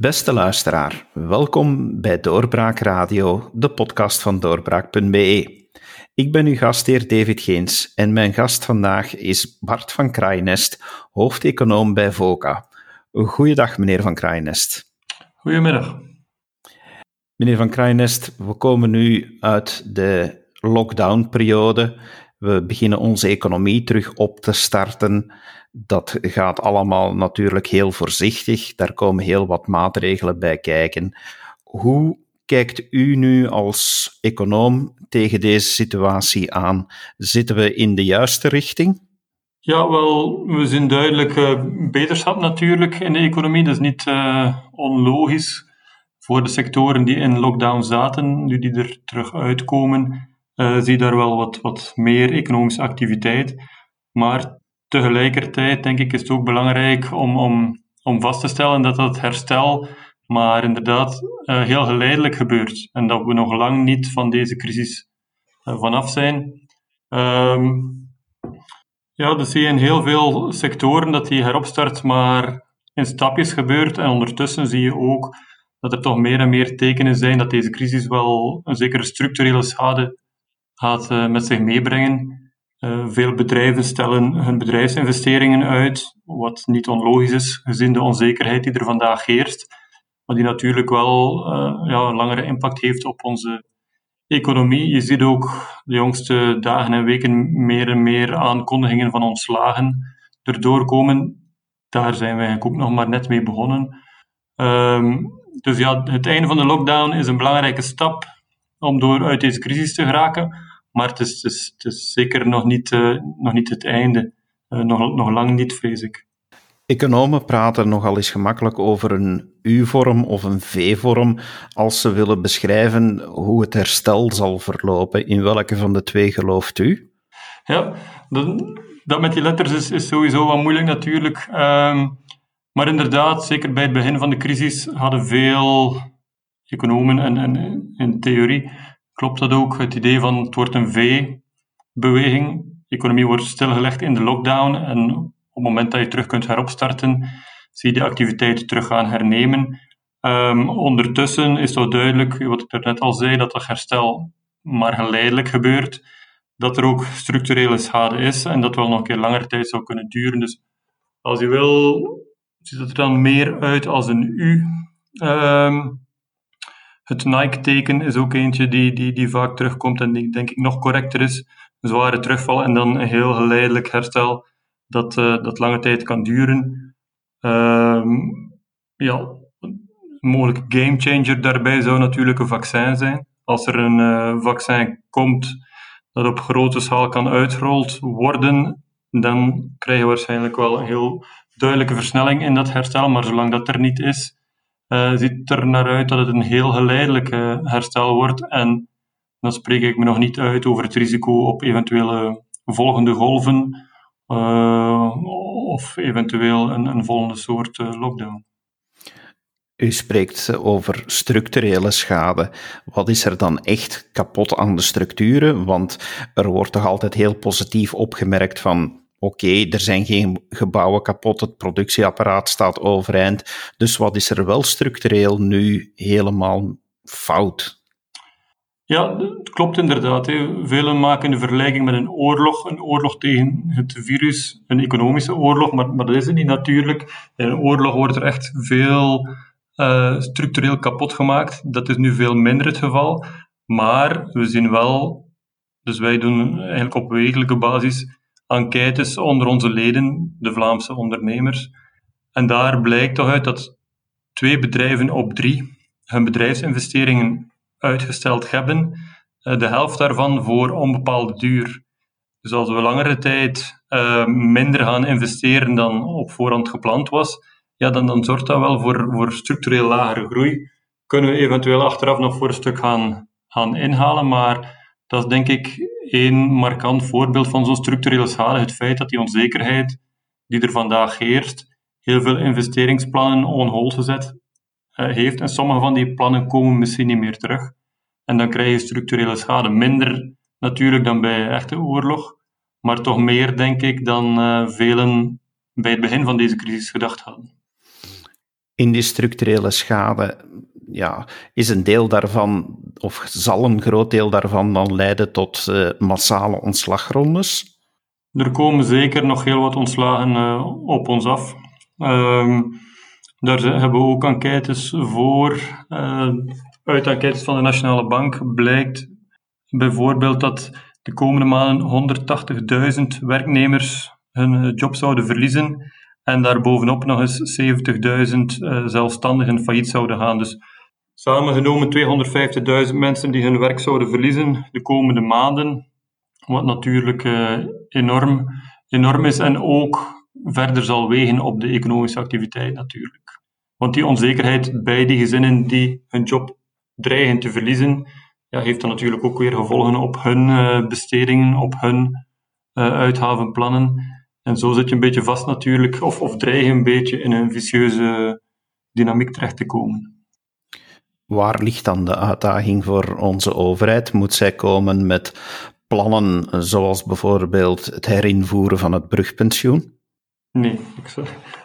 Beste luisteraar, welkom bij Doorbraak Radio, de podcast van doorbraak.be. Ik ben uw gastheer David Geens en mijn gast vandaag is Bart van Kraaienest, hoofdeconoom bij VOCA. Goeiedag, meneer van Kraaienest. Goedemiddag. Meneer van Kraaienest, we komen nu uit de lockdownperiode. We beginnen onze economie terug op te starten. Dat gaat allemaal natuurlijk heel voorzichtig. Daar komen heel wat maatregelen bij kijken. Hoe kijkt u nu als econoom tegen deze situatie aan? Zitten we in de juiste richting? Ja, wel, we zien duidelijk uh, beterschap natuurlijk in de economie. Dat is niet uh, onlogisch voor de sectoren die in lockdown zaten, nu die er terug uitkomen. Uh, zie je daar wel wat, wat meer economische activiteit. Maar tegelijkertijd denk ik is het ook belangrijk om, om, om vast te stellen dat dat herstel maar inderdaad uh, heel geleidelijk gebeurt en dat we nog lang niet van deze crisis uh, vanaf zijn. Um, ja, dus zie je in heel veel sectoren dat die heropstart maar in stapjes gebeurt en ondertussen zie je ook dat er toch meer en meer tekenen zijn dat deze crisis wel een zekere structurele schade gaat uh, met zich meebrengen. Uh, veel bedrijven stellen hun bedrijfsinvesteringen uit, wat niet onlogisch is, gezien de onzekerheid die er vandaag heerst, maar die natuurlijk wel uh, ja, een langere impact heeft op onze economie. Je ziet ook de jongste dagen en weken meer en meer aankondigingen van ontslagen erdoor komen. Daar zijn we eigenlijk ook nog maar net mee begonnen. Um, dus ja, het einde van de lockdown is een belangrijke stap om door uit deze crisis te geraken. Maar het is, het is, het is zeker nog niet, uh, nog niet het einde. Uh, nog, nog lang niet, vrees ik. Economen praten nogal eens gemakkelijk over een U-vorm of een V-vorm als ze willen beschrijven hoe het herstel zal verlopen. In welke van de twee gelooft u? Ja, dat, dat met die letters is, is sowieso wat moeilijk natuurlijk. Um, maar inderdaad, zeker bij het begin van de crisis hadden veel economen en, en in theorie klopt dat ook. Het idee van het wordt een V-beweging. De economie wordt stilgelegd in de lockdown en op het moment dat je terug kunt heropstarten, zie je de activiteiten terug gaan hernemen. Um, ondertussen is toch duidelijk, wat ik net al zei, dat dat herstel maar geleidelijk gebeurt. Dat er ook structurele schade is en dat wel nog een keer langer tijd zou kunnen duren. Dus als je wil, ziet het er dan meer uit als een U. Um, het Nike-teken is ook eentje die, die, die vaak terugkomt en die denk ik nog correcter is. Een zware terugval en dan een heel geleidelijk herstel dat, uh, dat lange tijd kan duren. Um, ja, een mogelijke gamechanger daarbij zou natuurlijk een vaccin zijn. Als er een uh, vaccin komt dat op grote schaal kan uitgerold worden, dan krijg je waarschijnlijk wel een heel duidelijke versnelling in dat herstel. Maar zolang dat er niet is, uh, ziet er naar uit dat het een heel geleidelijk herstel wordt. En dan spreek ik me nog niet uit over het risico op eventuele volgende golven uh, of eventueel een, een volgende soort lockdown. U spreekt over structurele schade. Wat is er dan echt kapot aan de structuren? Want er wordt toch altijd heel positief opgemerkt van oké, er zijn geen gebouwen kapot, het productieapparaat staat overeind. Dus wat is er wel structureel nu helemaal fout? Ja, het klopt inderdaad. Hè. Velen maken de vergelijking met een oorlog. Een oorlog tegen het virus, een economische oorlog, maar, maar dat is het niet natuurlijk. In een oorlog wordt er echt veel uh, structureel kapot gemaakt. Dat is nu veel minder het geval. Maar we zien wel, dus wij doen eigenlijk op wekelijke basis enquêtes onder onze leden, de Vlaamse ondernemers. En daar blijkt toch uit dat twee bedrijven op drie hun bedrijfsinvesteringen uitgesteld hebben. Eh, de helft daarvan voor onbepaalde duur. Dus als we langere tijd uh, minder gaan investeren dan op voorhand gepland was, ja, dan, dan zorgt dat wel voor, voor structureel lagere groei. Kunnen we eventueel achteraf nog voor een stuk gaan, gaan inhalen, maar dat is denk ik één markant voorbeeld van zo'n structurele schade. Het feit dat die onzekerheid die er vandaag heerst, heel veel investeringsplannen on hold gezet uh, heeft. En sommige van die plannen komen misschien niet meer terug. En dan krijg je structurele schade. Minder natuurlijk dan bij echte oorlog, maar toch meer, denk ik, dan uh, velen bij het begin van deze crisis gedacht hadden. in die structurele schade, ja, is een deel daarvan, of zal een groot deel daarvan dan leiden tot uh, massale ontslagrondes? Er komen zeker nog heel wat ontslagen uh, op ons af. Uh, daar hebben we ook enquêtes voor. Uh, uit enquêtes van de Nationale Bank blijkt bijvoorbeeld dat de komende maanden 180.000 werknemers hun job zouden verliezen en daarbovenop nog eens 70.000 uh, zelfstandigen failliet zouden gaan. Dus samengenomen 250.000 mensen die hun werk zouden verliezen de komende maanden, wat natuurlijk uh, enorm, enorm is en ook verder zal wegen op de economische activiteit natuurlijk. Want die onzekerheid bij die gezinnen die hun job dreigen te verliezen, ja, heeft dan natuurlijk ook weer gevolgen op hun uh, bestedingen, op hun uh, uitgavenplannen. En zo zit je een beetje vast natuurlijk, of, of dreig een beetje in een vicieuze dynamiek terecht te komen. Waar ligt dan de uitdaging voor onze overheid? Moet zij komen met plannen zoals bijvoorbeeld het herinvoeren van het brugpensioen? Nee, ik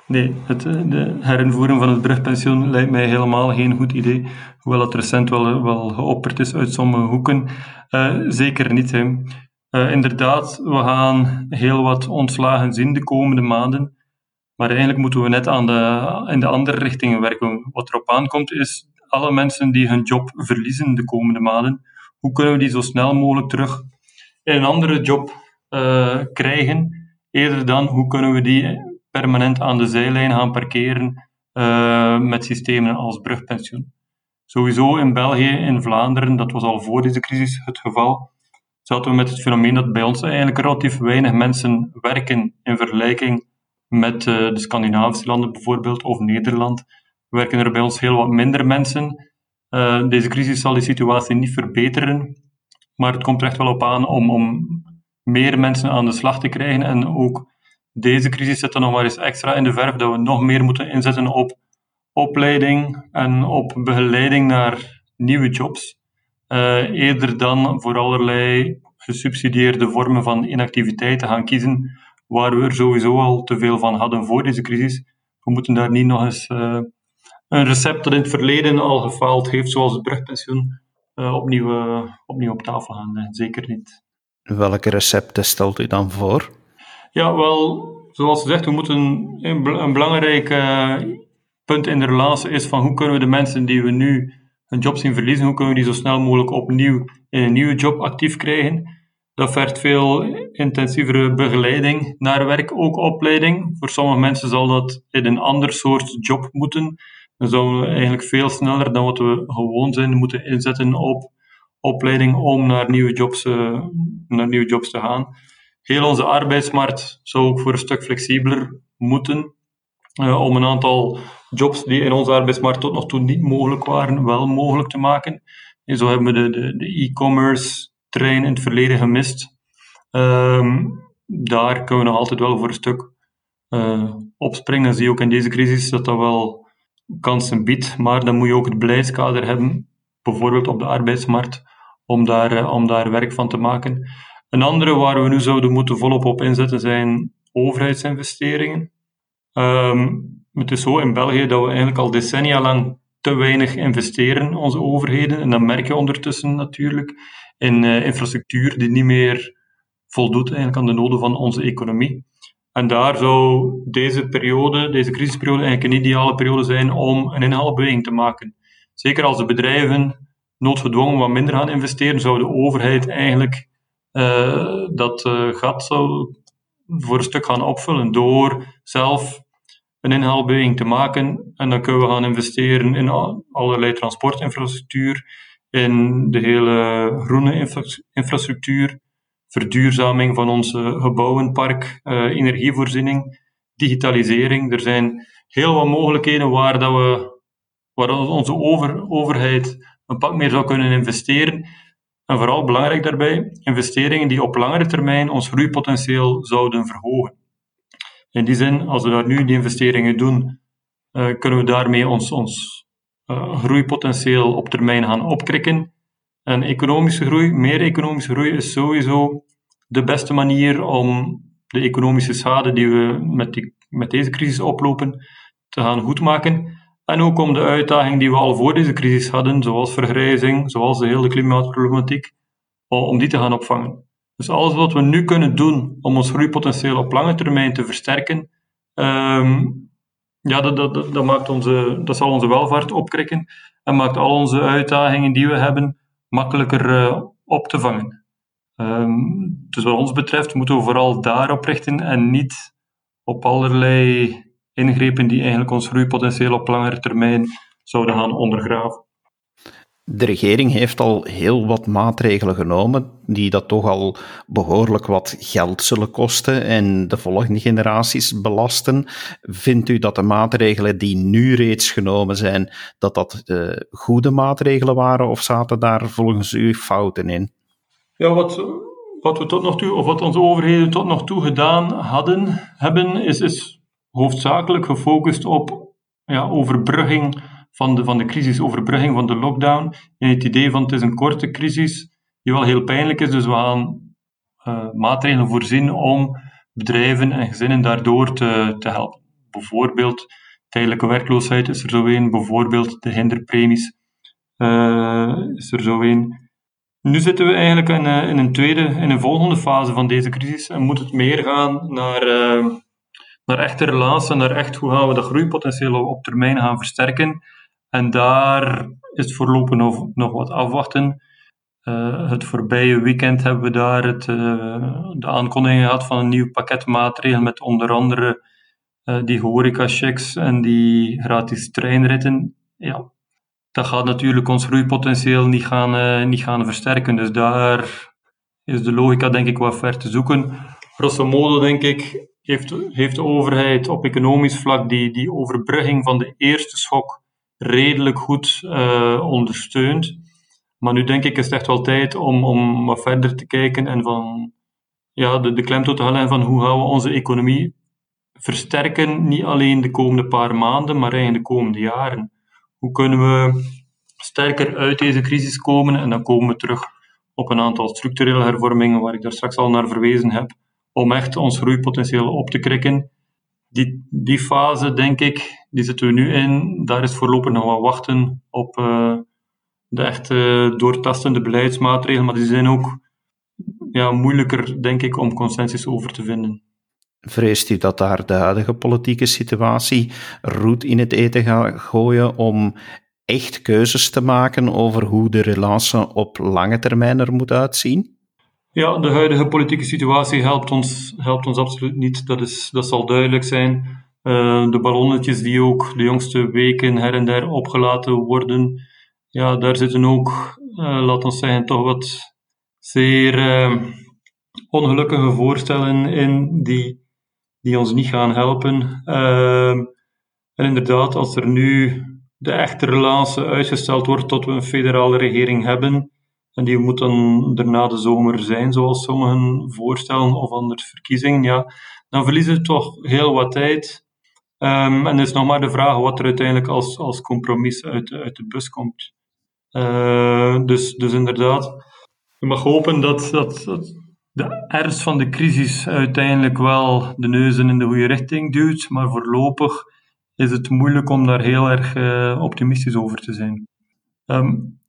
nee het de herinvoeren van het brugpensioen lijkt mij helemaal geen goed idee. Hoewel het recent wel, wel geopperd is uit sommige hoeken. Uh, zeker niet. Hè. Inderdaad, we gaan heel wat ontslagen zien de komende maanden. Maar eigenlijk moeten we net aan de, in de andere richtingen werken. Wat erop aankomt is alle mensen die hun job verliezen de komende maanden. Hoe kunnen we die zo snel mogelijk terug in een andere job uh, krijgen? Eerder dan hoe kunnen we die permanent aan de zijlijn gaan parkeren uh, met systemen als brugpensioen. Sowieso in België, in Vlaanderen, dat was al voor deze crisis het geval, zaten we met het fenomeen dat bij ons eigenlijk relatief weinig mensen werken in vergelijking met uh, de Scandinavische landen bijvoorbeeld, of Nederland. Werken er bij ons heel wat minder mensen. Uh, deze crisis zal die situatie niet verbeteren, maar het komt er echt wel op aan om, om meer mensen aan de slag te krijgen. En ook deze crisis zit er nog maar eens extra in de verf dat we nog meer moeten inzetten op opleiding en op begeleiding naar nieuwe jobs. Uh, eerder dan voor allerlei gesubsidieerde vormen van inactiviteit te gaan kiezen, waar we er sowieso al te veel van hadden voor deze crisis. We moeten daar niet nog eens uh, een recept dat in het verleden al gefaald heeft, zoals het brugpensioen, uh, opnieuw, opnieuw op tafel gaan. Zeker niet. Welke recepten stelt u dan voor? Ja, wel, zoals gezegd, we moeten een, een belangrijk uh, punt in de relatie is van hoe kunnen we de mensen die we nu hun job zien verliezen, hoe kunnen we die zo snel mogelijk opnieuw in een nieuwe job actief krijgen. Dat vergt veel intensievere begeleiding naar werk, ook opleiding. Voor sommige mensen zal dat in een ander soort job moeten. Dan zouden we eigenlijk veel sneller dan wat we gewoon zijn moeten inzetten op opleiding om naar nieuwe jobs, uh, naar nieuwe jobs te gaan. Heel onze arbeidsmarkt zou ook voor een stuk flexibeler moeten, uh, om een aantal jobs die in onze arbeidsmarkt tot nog toe niet mogelijk waren, wel mogelijk te maken. En zo hebben we de, de, e-commerce trein in het verleden gemist. Um, daar kunnen we nog altijd wel voor een stuk uh, opspringen. Zie je ook in deze crisis dat dat wel kansen biedt, maar dan moet je ook het beleidskader hebben, bijvoorbeeld op de arbeidsmarkt, om daar, eh, om daar werk van te maken. Een andere waar we nu zouden moeten volop op inzetten zijn overheidsinvesteringen. Um, het is zo in België dat we eigenlijk al decennia lang te weinig investeren, onze overheden. En dat merk je ondertussen natuurlijk in uh, infrastructuur die niet meer voldoet eigenlijk aan de noden van onze economie. En daar zou deze periode, deze crisisperiode, eigenlijk een ideale periode zijn om een inhaalbeweging te maken. Zeker als de bedrijven noodgedwongen wat minder gaan investeren, zou de overheid eigenlijk uh, dat uh, gat zou voor een stuk gaan opvullen door zelf een inhaalbeweging te maken. En dan kunnen we gaan investeren in allerlei transportinfrastructuur, in de hele groene infrastructuur, verduurzaming van onze gebouwenpark, uh, energievoorziening, digitalisering. Er zijn heel wat mogelijkheden waar, dat we, waar onze over, overheid een pak meer zou kunnen investeren. En vooral belangrijk daarbij, investeringen die op langere termijn ons groeipotentieel zouden verhogen. In die zin, als we daar nu die investeringen doen, uh, kunnen we daarmee ons, ons uh, groeipotentieel op termijn gaan opkrikken. En economische groei, meer economische groei, is sowieso de beste manier om de economische schade die we met, die, met deze crisis oplopen te gaan goedmaken. En ook om de uitdaging die we al voor deze crisis hadden, zoals vergrijzing, zoals de hele klimaatproblematiek, om die te gaan opvangen. Dus alles wat we nu kunnen doen om ons groeipotentieel op lange termijn te versterken, ehm, ja, dat, dat, dat, maakt onze, dat zal onze welvaart opkrikken en maakt al onze uitdagingen die we hebben makkelijker uh, op te vangen. Um, dus wat ons betreft moeten we vooral daarop richten en niet op allerlei ingrepen die eigenlijk ons groeipotentieel op langere termijn zouden gaan ondergraven. De regering heeft al heel wat maatregelen genomen die dat toch al behoorlijk wat geld zullen kosten en de volgende generaties belasten. Vindt u dat de maatregelen die nu reeds genomen zijn, dat dat de goede maatregelen waren of zaten daar volgens u fouten in? Ja, wat, wat we tot nog toe, of wat onze overheden tot nog toe gedaan hadden, hebben, is, is hoofdzakelijk gefocust op ja, overbrugging van de, van de crisis, overbrugging van de lockdown. En het idee van het is een korte crisis, die wel heel pijnlijk is, dus we gaan uh, maatregelen voorzien om bedrijven en gezinnen daardoor te, te helpen. Bijvoorbeeld tijdelijke werkloosheid is er zo een, bijvoorbeeld de hinderpremies uh, is er zo een. Nu zitten we eigenlijk in, uh, in, een tweede, in een volgende fase van deze crisis en moet het meer gaan naar, naar echte relaties, naar echt hoe gaan we dat groeipotentieel op termijn gaan versterken en daar is voorlopig nog, nog wat afwachten. Uh, het voorbije weekend hebben we daar het, uh, de aankondiging gehad van een nieuw pakket maatregelen met onder andere uh, die horeca-checks en die gratis treinritten. Ja, dat gaat natuurlijk ons groeipotentieel niet gaan, niet gaan versterken. Dus daar is de logica denk ik wat ver te zoeken. Grosso modo denk ik heeft, heeft de overheid op economisch vlak die, die overbrugging van de eerste schok redelijk goed uh, ondersteund. Maar nu denk ik is het echt wel tijd om, om wat verder te kijken en van ja, de, de klemtoon te halen van hoe gaan we onze economie versterken, niet alleen de komende paar maanden, maar eigenlijk de komende jaren. Hoe kunnen we sterker uit deze crisis komen? En dan komen we terug op een aantal structurele hervormingen, waar ik daar straks al naar verwezen heb, om echt ons groeipotentieel op te krikken die, die fase, denk ik, die zitten we nu in. Daar is voorlopig nog wat wachten op uh, de echte doortastende beleidsmaatregelen, maar die zijn ook ja, moeilijker, denk ik, om consensus over te vinden. Vreest u dat daar de huidige politieke situatie roet in het eten gaat gooien om echt keuzes te maken over hoe de relatie op lange termijn er moet uitzien? Ja, de huidige politieke situatie helpt ons, helpt ons absoluut niet. Dat, is, dat zal duidelijk zijn. Uh, de ballonnetjes die ook de jongste weken her en der opgelaten worden, ja, daar zitten ook, uh, laat ons zeggen, toch wat zeer uh, ongelukkige voorstellen in die, die ons niet gaan helpen. en inderdaad, als er nu de echte relatie uitgesteld wordt tot we een federale regering hebben, en die moet dan daarna de zomer zijn, zoals sommigen voorstellen, of anders verkiezingen, ja, dan verliezen we toch heel wat tijd. Um, en het is nog maar de vraag wat er uiteindelijk als, als compromis uit, uit de bus komt. Uh, dus, dus inderdaad, je mag hopen dat, dat, dat de ernst van de crisis uiteindelijk wel de neuzen in de goede richting duwt, maar voorlopig is het moeilijk om daar heel erg uh, optimistisch over te zijn. Um,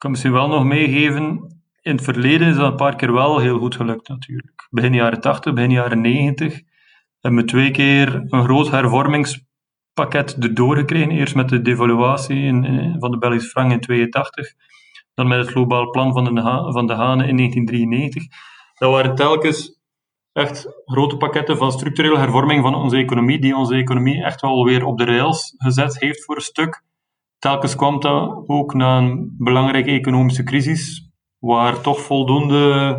kan misschien wel nog meegeven, in het verleden is dat een paar keer wel heel goed gelukt natuurlijk. Begin jaren 80, begin jaren 90 hebben we twee keer een groot hervormingspakket erdoor gekregen. Eerst met de devaluatie van de Belgische frank in 82, dan met het globaal plan van de, van de Hanen in 1993. Dat waren telkens echt grote pakketten van structurele hervorming van onze economie, die onze economie echt wel weer op de rails gezet heeft voor een stuk telkens kwam dat ook na een belangrijke economische crisis, waar toch voldoende,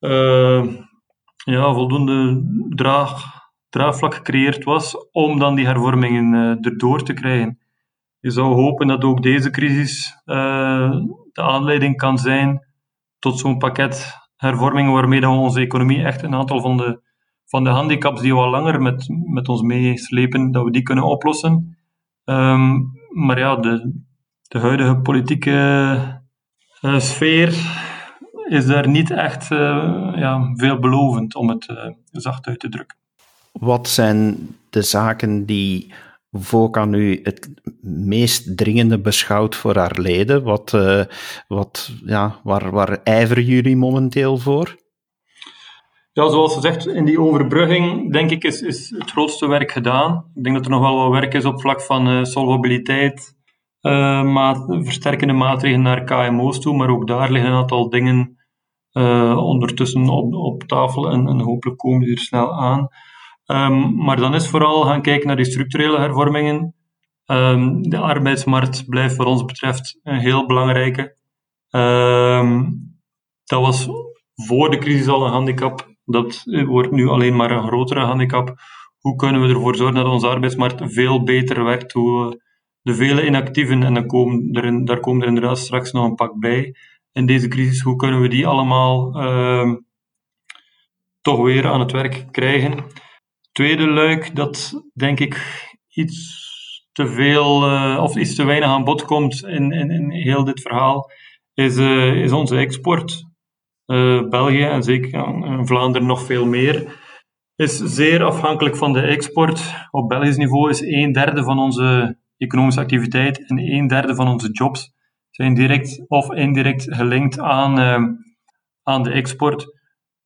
uh, ja, voldoende draag, draagvlak gecreëerd was om dan die hervormingen uh, erdoor te krijgen. Je zou hopen dat ook deze crisis uh, de aanleiding kan zijn tot zo'n pakket hervormingen waarmee we onze economie echt een aantal van de, van de handicaps die we al langer met, met ons meeslepen, dat we die kunnen oplossen. Um, maar ja, de, de huidige politieke uh, sfeer is daar niet echt uh, ja, veelbelovend, om het uh, zacht uit te drukken. Wat zijn de zaken die VOCA nu het meest dringende beschouwt voor haar leden? Wat, wat, ja, waar, waar ijveren jullie momenteel voor? Ja, zoals gezegd, in die overbrugging, denk ik, is, is het grootste werk gedaan. Ik denk dat er nog wel wat werk is op vlak van uh, solvabiliteit, maat, versterkende maatregelen naar KMO's toe, maar ook daar liggen een aantal dingen uh, ondertussen op, op tafel en, en, hopelijk komen die er snel aan. Um, maar dan is vooral gaan kijken naar die structurele hervormingen. Um, de arbeidsmarkt blijft wat ons betreft een heel belangrijke. Um, dat was voor de crisis al een handicap. Dat wordt nu alleen maar een grotere handicap. Hoe kunnen we ervoor zorgen dat onze arbeidsmarkt veel beter werkt? Hoe de vele inactieven, en dan komen er, daar komen er inderdaad straks nog een pak bij, in deze crisis, hoe kunnen we die allemaal uh, toch weer aan het werk krijgen? Tweede luik, dat denk ik iets te veel uh, of iets te weinig aan bod komt in, in, heel dit verhaal, is, uh, is onze export. Uh, België en zeker in Vlaanderen nog veel meer, is zeer afhankelijk van de export. Op Belgisch niveau is een derde van onze economische activiteit en een derde van onze jobs zijn direct of indirect gelinkt aan, uh, aan de export.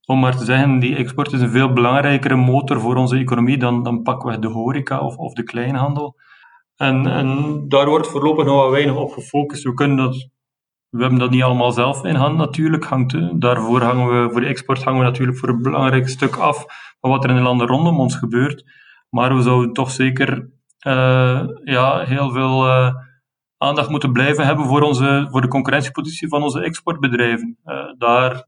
Om maar te zeggen, die export is een veel belangrijkere motor voor onze economie dan, dan pakken we de horeca of, of de kleinhandel. En, en daar wordt voorlopig nog wat weinig op gefocust. We, kunnen dat, we hebben dat niet allemaal zelf in hand natuurlijk. Hangt, daarvoor hangen we, voor de export hangen we natuurlijk voor een belangrijk stuk af van wat er in de landen rondom ons gebeurt. Maar we zouden toch zeker uh, ja, heel veel uh, aandacht moeten blijven hebben voor, onze, voor de concurrentiepositie van onze exportbedrijven. Uh, daar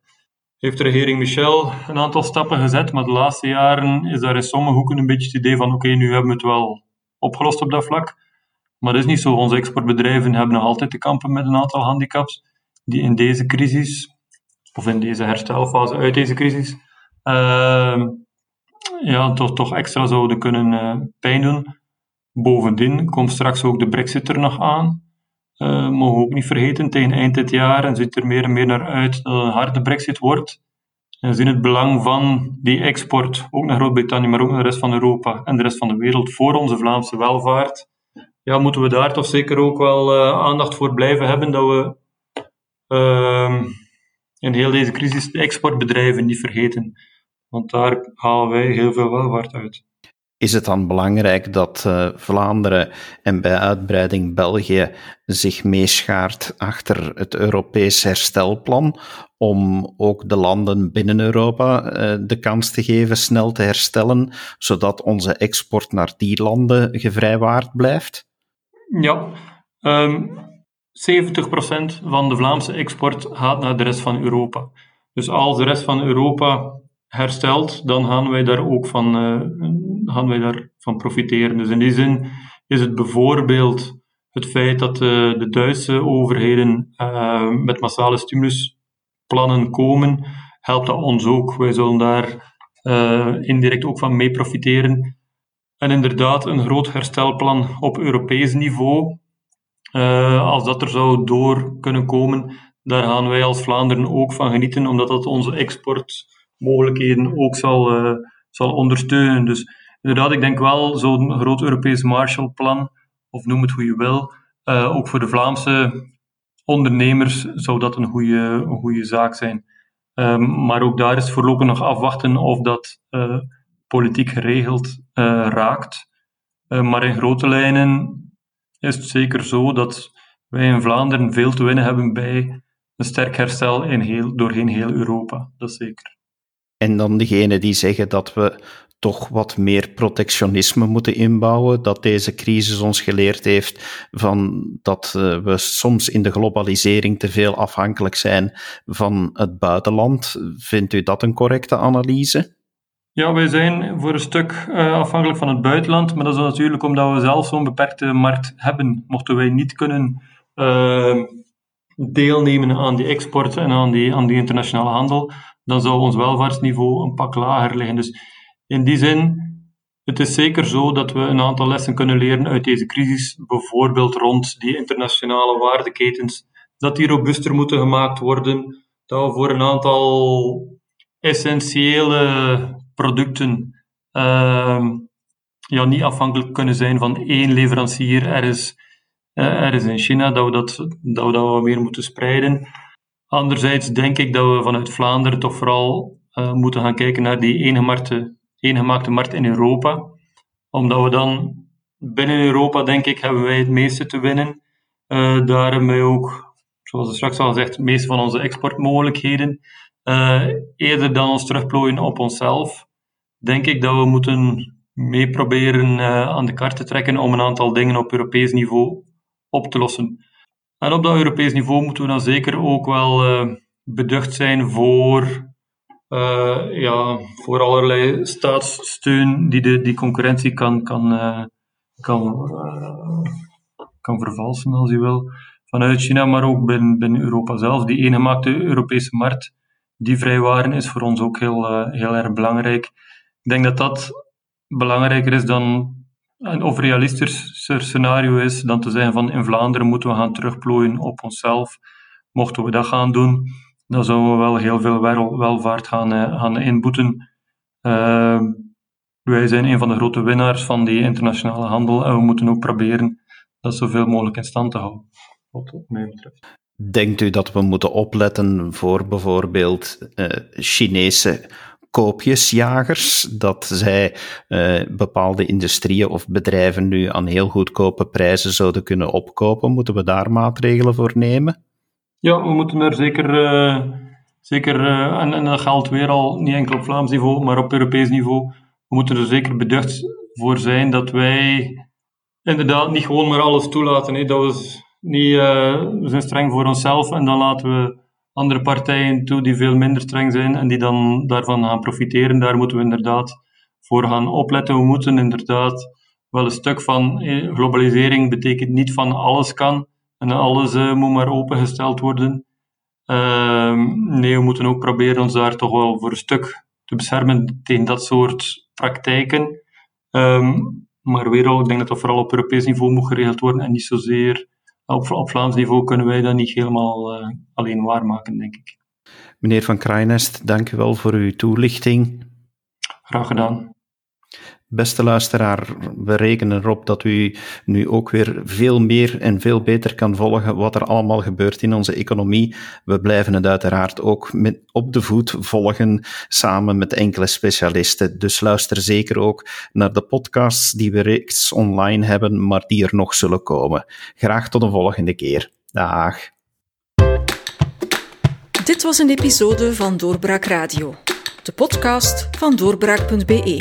heeft de regering Michel een aantal stappen gezet, maar de laatste jaren is daar in sommige hoeken een beetje het idee van oké, nu hebben we het wel opgelost op dat vlak. Maar dat is niet zo. Onze exportbedrijven hebben nog altijd te kampen met een aantal handicaps die in deze crisis, of in deze herstelfase uit deze crisis, uh, ja, toch, toch extra zouden kunnen uh, pijn doen. Bovendien komt straks ook de brexit er nog aan. Uh, mogen we ook niet vergeten, tegen eind dit jaar en ziet er meer en meer naar uit dat het een harde brexit wordt. En zien het belang van die export, ook naar Groot-Brittannië, maar ook naar de rest van Europa en de rest van de wereld, voor onze Vlaamse welvaart. Ja, moeten we daar toch zeker ook wel uh, aandacht voor blijven hebben, dat we uh, in heel deze crisis de exportbedrijven niet vergeten. Want daar halen wij heel veel welvaart uit is het dan belangrijk dat uh, Vlaanderen en bij uitbreiding België zich meeschaart achter het Europees herstelplan om ook de landen binnen Europa uh, de kans te geven snel te herstellen, zodat onze export naar die landen gevrijwaard blijft? Ja, um, ehm, 70% van de Vlaamse export gaat naar de rest van Europa. Dus als de rest van Europa herstelt, dan gaan wij daar ook van, uh, gaan wij daarvan profiteren. Dus in die zin is het bijvoorbeeld het feit dat de, de Duitse overheden uh, met massale stimulusplannen komen, helpt dat ons ook. Wij zullen daar indirect ook van mee profiteren. En inderdaad, een groot herstelplan op Europees niveau, als dat er zou door kunnen komen, daar gaan wij als Vlaanderen ook van genieten, omdat dat onze export mogelijkheden ook zal, uh, zal ondersteunen. Dus inderdaad, ik denk wel zo'n groot Europees Marshallplan, of noem het hoe je wil, uh, ook voor de Vlaamse ondernemers zou dat een goede, een goede zaak zijn. Um, maar ook daar is voorlopig nog afwachten of dat politiek geregeld raakt. maar in grote lijnen is het zeker zo dat wij in Vlaanderen veel te winnen hebben bij een sterk herstel in heel, doorheen heel Europa. Dat is zeker. En dan degene die zeggen dat we toch wat meer protectionisme moeten inbouwen, dat deze crisis ons geleerd heeft van dat uh, we soms in de globalisering te veel afhankelijk zijn van het buitenland. Vindt u dat een correcte analyse? Ja, wij zijn voor een stuk uh, afhankelijk van het buitenland, maar dat is natuurlijk omdat we zelf zo'n beperkte markt hebben. Mochten wij niet kunnen uh, deelnemen aan die export en aan die, aan die internationale handel, dan zou ons welvaartsniveau een pak lager liggen. Dus in die zin, het is zeker zo dat we een aantal lessen kunnen leren uit deze crisis, bijvoorbeeld rond die internationale waardeketens, dat die robuuster moeten gemaakt worden, dat we voor een aantal essentiële producten uh, ja, niet afhankelijk kunnen zijn van één leverancier ergens, uh, ergens in China, dat we dat, dat we dat meer moeten spreiden. Anderzijds denk ik dat we vanuit Vlaanderen toch vooral uh, moeten gaan kijken naar die eengemaakte, markt in Europa. Omdat we dan binnen Europa, denk ik, hebben wij het meeste te winnen. Uh, daarmee ook, zoals ik straks al gezegd, het meeste van onze exportmogelijkheden. Uh, eerder dan ons terugplooien op onszelf, denk ik dat we moeten mee proberen uh, aan de kaart te trekken om een aantal dingen op Europees niveau op te lossen. En op dat Europees niveau moeten we dan zeker ook wel uh, beducht zijn voor, ja, voor allerlei staatssteun die de, die concurrentie kan, kan, kan, kan vervalsen, als u wil, vanuit China, maar ook binnen, binnen Europa zelf. Die eengemaakte Europese markt, die vrijwaren, is voor ons ook heel, heel erg belangrijk. Ik denk dat dat belangrijker is dan een realistischer scenario is dan te zeggen van in Vlaanderen moeten we gaan terugplooien op onszelf. Mochten we dat gaan doen, dan zouden we wel heel veel welvaart gaan, uh, gaan inboeten. Uh, wij zijn een van de grote winnaars van die internationale handel en we moeten ook proberen dat zoveel mogelijk in stand te houden, wat mij betreft. Denkt u dat we moeten opletten voor bijvoorbeeld uh, Chinese koopjesjagers, dat zij uh, bepaalde industrieën of bedrijven nu aan heel goedkope prijzen zouden kunnen opkopen. Moeten we daar maatregelen voor nemen? Ja, we moeten er zeker, uh, zeker en, en, dat geldt weer al niet enkel op Vlaams niveau, maar op Europees niveau. We moeten er zeker beducht voor zijn dat wij inderdaad niet gewoon maar alles toelaten. Dat we, niet, we zijn streng voor onszelf en dan laten we andere partijen toe die veel minder streng zijn en die dan daarvan gaan profiteren. Daar moeten we inderdaad voor gaan opletten. We moeten inderdaad wel een stuk van eh, globalisering betekent niet van alles kan en alles uh, moet maar opengesteld worden. Uh, nee, we moeten ook proberen ons daar toch wel voor een stuk te beschermen tegen dat soort praktijken. Um, maar weer al, ik denk dat dat vooral op Europees niveau moet geregeld worden en niet zozeer op, op Vlaams niveau kunnen wij dat niet helemaal uh, alleen waarmaken, denk ik. Meneer Van Kraaienest, dank u wel voor uw toelichting. Graag gedaan. Beste luisteraar, we rekenen erop dat u nu ook weer veel meer en veel beter kan volgen wat er allemaal gebeurt in onze economie. We blijven het uiteraard ook op de voet volgen, samen met enkele specialisten. Dus luister zeker ook naar de podcasts die we reeds online hebben, maar die er nog zullen komen. Graag tot de volgende keer. Dag. Dit was een episode van Doorbraak Radio, de podcast van doorbraak.be.